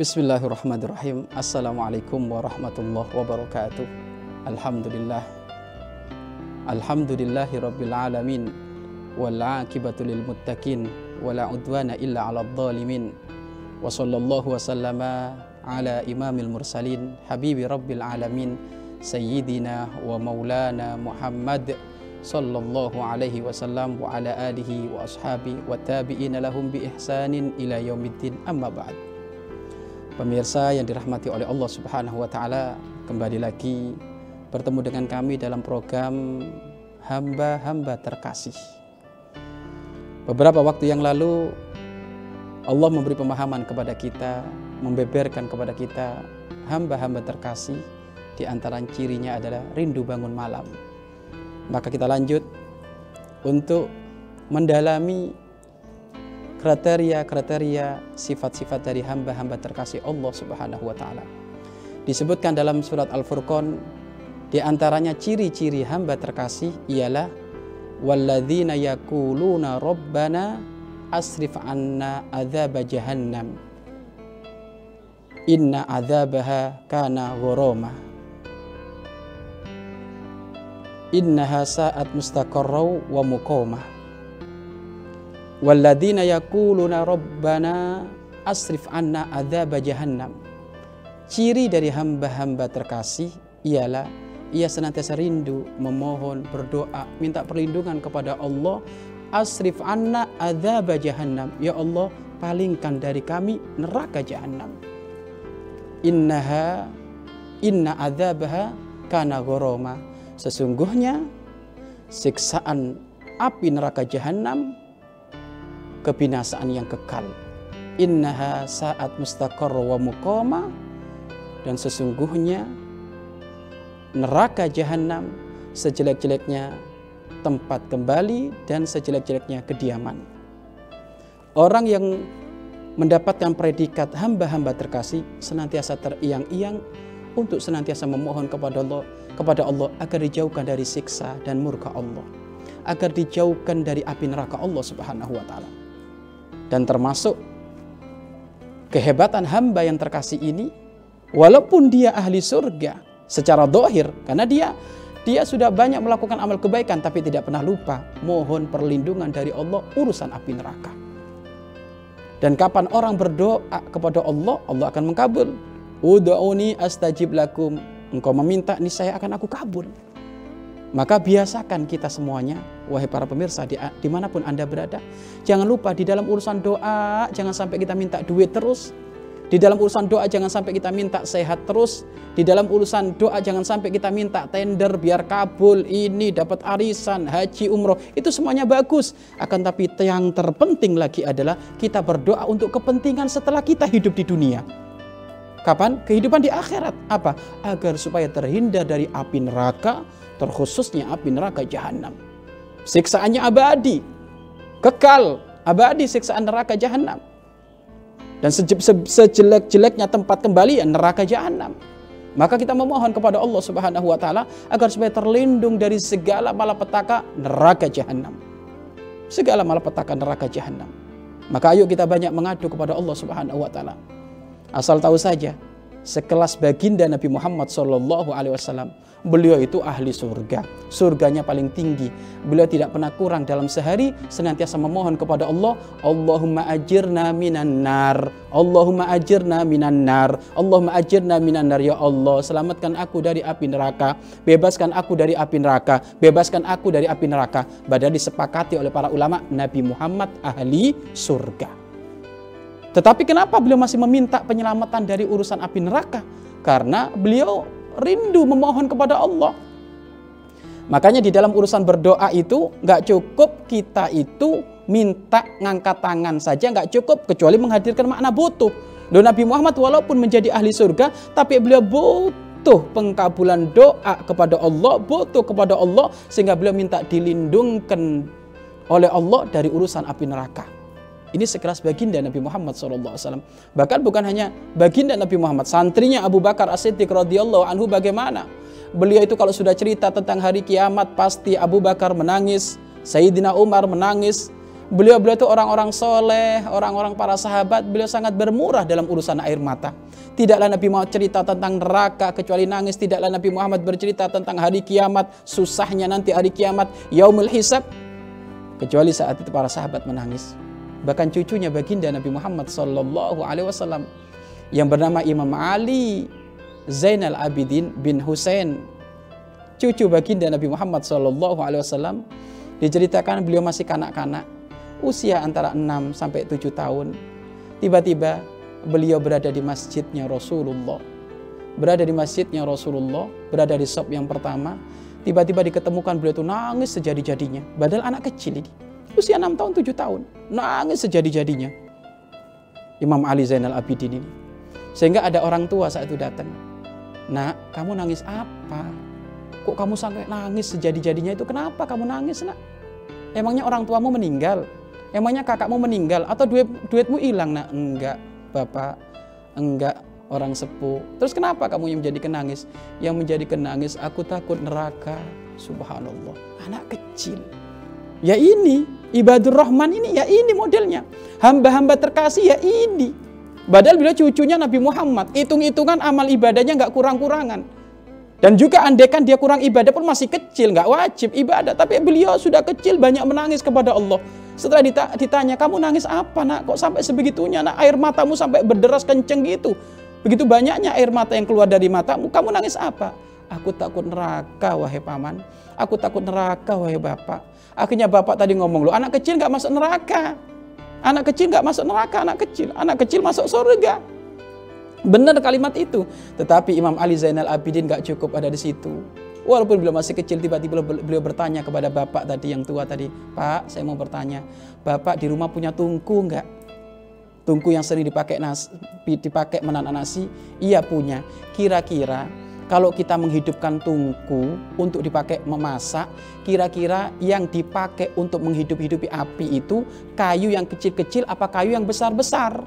بسم الله الرحمن الرحيم السلام عليكم ورحمة الله وبركاته الحمد لله الحمد لله رب العالمين والعاقبة للمتقين ولا عدوان إلا على الظالمين وصلى الله وسلم على إمام المرسلين حبيب رب العالمين سيدنا ومولانا محمد صلى الله عليه وسلم وعلى آله وأصحابه وتابعين لهم بإحسان إلى يوم الدين أما بعد Pemirsa yang dirahmati oleh Allah Subhanahu wa taala, kembali lagi bertemu dengan kami dalam program Hamba-hamba terkasih. Beberapa waktu yang lalu Allah memberi pemahaman kepada kita, membeberkan kepada kita hamba-hamba terkasih di antara cirinya adalah rindu bangun malam. Maka kita lanjut untuk mendalami kriteria-kriteria sifat-sifat dari hamba-hamba terkasih Allah Subhanahu wa taala. Disebutkan dalam surat Al-Furqan di antaranya ciri-ciri hamba terkasih ialah walladzina yaquluna rabbana asrif anna adzab jahannam. Inna adzabaha kana gharama. Innaha sa'at mustaqarrau wa muqamah walladzina yaquluna rabbana asrif anna adzab jahannam. Ciri dari hamba-hamba terkasih ialah ia senantiasa rindu memohon berdoa minta perlindungan kepada Allah. Asrif anna adzab jahannam. Ya Allah palingkan dari kami neraka jahannam. Innaha inna adzabaha kana gharama. Sesungguhnya siksaan api neraka jahanam kebinasaan yang kekal. Innaha saat mustaqar wa muqama. Dan sesungguhnya neraka jahanam sejelek-jeleknya tempat kembali dan sejelek-jeleknya kediaman. Orang yang mendapatkan predikat hamba-hamba terkasih senantiasa teriang-iang untuk senantiasa memohon kepada Allah kepada Allah agar dijauhkan dari siksa dan murka Allah agar dijauhkan dari api neraka Allah Subhanahu wa taala dan termasuk kehebatan hamba yang terkasih ini walaupun dia ahli surga secara dohir karena dia dia sudah banyak melakukan amal kebaikan tapi tidak pernah lupa mohon perlindungan dari Allah urusan api neraka. Dan kapan orang berdoa kepada Allah Allah akan mengkabul. Udu'uni astajib lakum. Engkau meminta ini saya akan aku kabul maka biasakan kita semuanya, wahai para pemirsa, di, di mana pun Anda berada. Jangan lupa di dalam urusan doa, jangan sampai kita minta duit terus. Di dalam urusan doa jangan sampai kita minta sehat terus. Di dalam urusan doa jangan sampai kita minta tender biar kabul, ini dapat arisan, haji, umroh. Itu semuanya bagus. Akan tapi yang terpenting lagi adalah kita berdoa untuk kepentingan setelah kita hidup di dunia. Kapan? Kehidupan di akhirat. Apa? Agar supaya terhindar dari api neraka, terkhususnya api neraka jahanam. Siksaannya abadi, kekal, abadi siksaan neraka jahanam. Dan sejelek-jeleknya tempat kembali ya neraka jahanam. Maka kita memohon kepada Allah Subhanahu wa taala agar supaya terlindung dari segala malapetaka neraka jahanam. Segala malapetaka neraka jahanam. Maka ayo kita banyak mengadu kepada Allah Subhanahu wa taala. Asal tahu saja, sekelas baginda Nabi Muhammad Shallallahu Alaihi Wasallam. Beliau itu ahli surga, surganya paling tinggi. Beliau tidak pernah kurang dalam sehari, senantiasa memohon kepada Allah, Allahumma ajirna minan nar, Allahumma ajirna minan nar, Allahumma ajirna minan nar ya Allah, selamatkan aku dari api neraka, bebaskan aku dari api neraka, bebaskan aku dari api neraka. Badai disepakati oleh para ulama, Nabi Muhammad ahli surga. Tetapi kenapa beliau masih meminta penyelamatan dari urusan api neraka? Karena beliau rindu memohon kepada Allah. Makanya di dalam urusan berdoa itu nggak cukup kita itu minta ngangkat tangan saja nggak cukup kecuali menghadirkan makna butuh. Loh Nabi Muhammad walaupun menjadi ahli surga tapi beliau butuh pengkabulan doa kepada Allah, butuh kepada Allah sehingga beliau minta dilindungkan oleh Allah dari urusan api neraka. Ini sekeras baginda Nabi Muhammad SAW. Bahkan bukan hanya baginda Nabi Muhammad, santrinya Abu Bakar As-Siddiq radhiyallahu anhu bagaimana? Beliau itu kalau sudah cerita tentang hari kiamat pasti Abu Bakar menangis, Sayyidina Umar menangis, Beliau-beliau itu orang-orang soleh, orang-orang para sahabat. Beliau sangat bermurah dalam urusan air mata. Tidaklah Nabi Muhammad cerita tentang neraka kecuali nangis. Tidaklah Nabi Muhammad bercerita tentang hari kiamat, susahnya nanti hari kiamat, yaumul hisab. Kecuali saat itu para sahabat menangis. Bahkan cucunya baginda Nabi Muhammad Sallallahu Alaihi Wasallam yang bernama Imam Ali Zainal Abidin bin Hussein cucu baginda Nabi Muhammad Sallallahu Alaihi Wasallam diceritakan beliau masih kanak-kanak usia antara 6 sampai 7 tahun. Tiba-tiba beliau berada di masjidnya Rasulullah. Berada di masjidnya Rasulullah, berada di sop yang pertama. Tiba-tiba diketemukan beliau itu nangis sejadi-jadinya. Padahal anak kecil ini. Usia 6 tahun, 7 tahun. Nangis sejadi-jadinya. Imam Ali Zainal Abidin ini. Sehingga ada orang tua saat itu datang. Nak, kamu nangis apa? Kok kamu sampai nangis sejadi-jadinya itu? Kenapa kamu nangis, nak? Emangnya orang tuamu meninggal? Emangnya kakakmu meninggal atau duit duitmu hilang? Nah, enggak, Bapak. Enggak, orang sepuh. Terus kenapa kamu yang menjadi kenangis? Yang menjadi kenangis, aku takut neraka. Subhanallah. Anak kecil. Ya ini, ibadur rahman ini ya ini modelnya. Hamba-hamba terkasih ya ini. Padahal bila cucunya Nabi Muhammad, hitung-hitungan amal ibadahnya nggak kurang-kurangan. Dan juga andekan dia kurang ibadah pun masih kecil, nggak wajib ibadah. Tapi beliau sudah kecil banyak menangis kepada Allah. Setelah ditanya, kamu nangis apa nak? Kok sampai sebegitunya nak? Air matamu sampai berderas kenceng gitu. Begitu banyaknya air mata yang keluar dari matamu, kamu nangis apa? Aku takut neraka wahai paman. Aku takut neraka wahai bapak. Akhirnya bapak tadi ngomong lo, anak kecil nggak masuk neraka. Anak kecil nggak masuk neraka, anak kecil. Anak kecil masuk surga. Benar kalimat itu. Tetapi Imam Ali Zainal Abidin gak cukup ada di situ. Walaupun beliau masih kecil, tiba-tiba beliau bertanya kepada bapak tadi yang tua tadi. Pak, saya mau bertanya. Bapak di rumah punya tungku nggak? Tungku yang sering dipakai nasi, dipakai menanak nasi? Iya punya. Kira-kira kalau kita menghidupkan tungku untuk dipakai memasak, kira-kira yang dipakai untuk menghidup-hidupi api itu kayu yang kecil-kecil apa kayu yang besar-besar?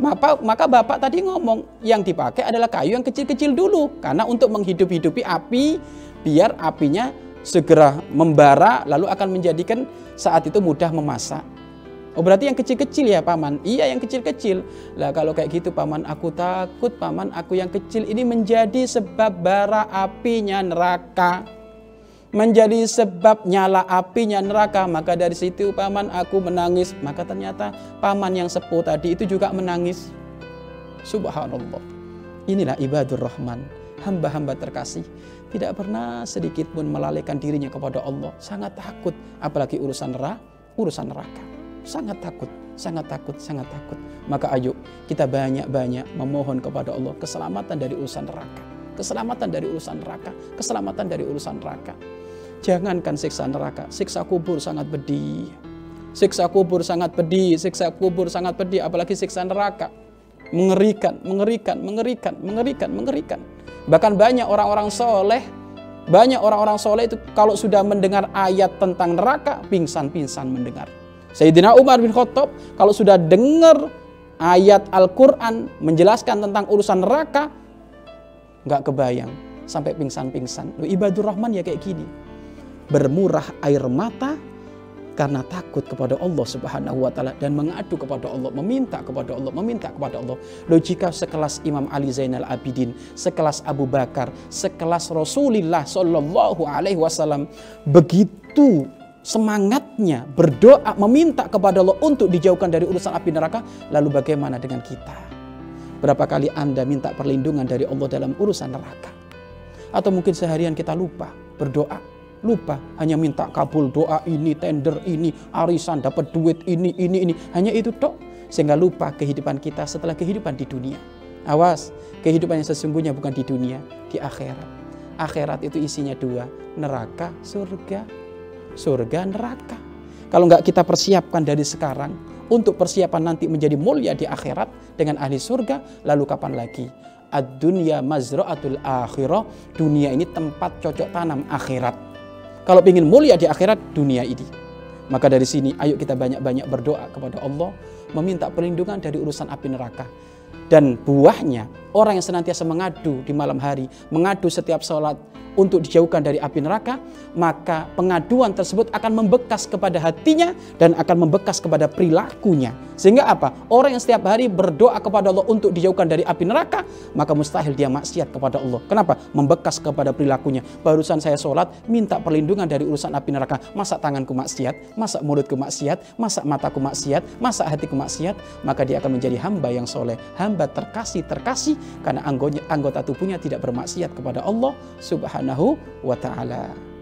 Maka, maka bapak tadi ngomong yang dipakai adalah kayu yang kecil-kecil dulu karena untuk menghidup-hidupi api biar apinya segera membara lalu akan menjadikan saat itu mudah memasak. Oh berarti yang kecil-kecil ya paman? Iya yang kecil-kecil. Lah kalau kayak gitu paman aku takut paman aku yang kecil ini menjadi sebab bara apinya neraka menjadi sebab nyala apinya neraka. Maka dari situ paman aku menangis. Maka ternyata paman yang sepuh tadi itu juga menangis. Subhanallah. Inilah ibadur rahman. Hamba-hamba terkasih. Tidak pernah sedikit pun melalaikan dirinya kepada Allah. Sangat takut. Apalagi urusan neraka. Urusan neraka. Sangat takut. Sangat takut, sangat takut. Maka ayo kita banyak-banyak memohon kepada Allah keselamatan dari urusan neraka. Keselamatan dari urusan neraka. Keselamatan dari urusan neraka. Jangankan siksa neraka, siksa kubur sangat pedih. Siksa kubur sangat pedih, siksa kubur sangat pedih, apalagi siksa neraka. Mengerikan, mengerikan, mengerikan, mengerikan, mengerikan. Bahkan banyak orang-orang soleh, banyak orang-orang soleh itu kalau sudah mendengar ayat tentang neraka, pingsan-pingsan mendengar. Sayyidina Umar bin Khattab kalau sudah dengar ayat Al-Quran menjelaskan tentang urusan neraka, nggak kebayang sampai pingsan-pingsan. Ibadur Rahman ya kayak gini bermurah air mata karena takut kepada Allah Subhanahu wa taala dan mengadu kepada Allah, meminta kepada Allah, meminta kepada Allah. Loh jika sekelas Imam Ali Zainal Abidin, sekelas Abu Bakar, sekelas Rasulullah Shallallahu alaihi wasallam begitu semangatnya berdoa meminta kepada Allah untuk dijauhkan dari urusan api neraka, lalu bagaimana dengan kita? Berapa kali Anda minta perlindungan dari Allah dalam urusan neraka? Atau mungkin seharian kita lupa berdoa. Lupa hanya minta kabul doa ini tender ini arisan dapat duit ini ini ini. Hanya itu tok. Sehingga lupa kehidupan kita setelah kehidupan di dunia. Awas kehidupan yang sesungguhnya bukan di dunia di akhirat. Akhirat itu isinya dua neraka surga surga neraka kalau nggak kita persiapkan dari sekarang untuk persiapan nanti menjadi mulia di akhirat dengan ahli surga lalu kapan lagi ad-dunya mazra'atul akhirah dunia ini tempat cocok tanam akhirat kalau ingin mulia di akhirat dunia ini. Maka dari sini ayo kita banyak-banyak berdoa kepada Allah. Meminta perlindungan dari urusan api neraka. Dan buahnya orang yang senantiasa mengadu di malam hari, mengadu setiap sholat, untuk dijauhkan dari api neraka, maka pengaduan tersebut akan membekas kepada hatinya dan akan membekas kepada perilakunya. Sehingga apa? Orang yang setiap hari berdoa kepada Allah untuk dijauhkan dari api neraka, maka mustahil dia maksiat kepada Allah. Kenapa? Membekas kepada perilakunya. Barusan saya sholat, minta perlindungan dari urusan api neraka. Masa tanganku maksiat, masa mulutku maksiat, masa mataku maksiat, masa hatiku maksiat, maka dia akan menjadi hamba yang soleh. Hamba terkasih, terkasih karena anggota, anggota tubuhnya tidak bermaksiat kepada Allah subhanahu wa ta'ala.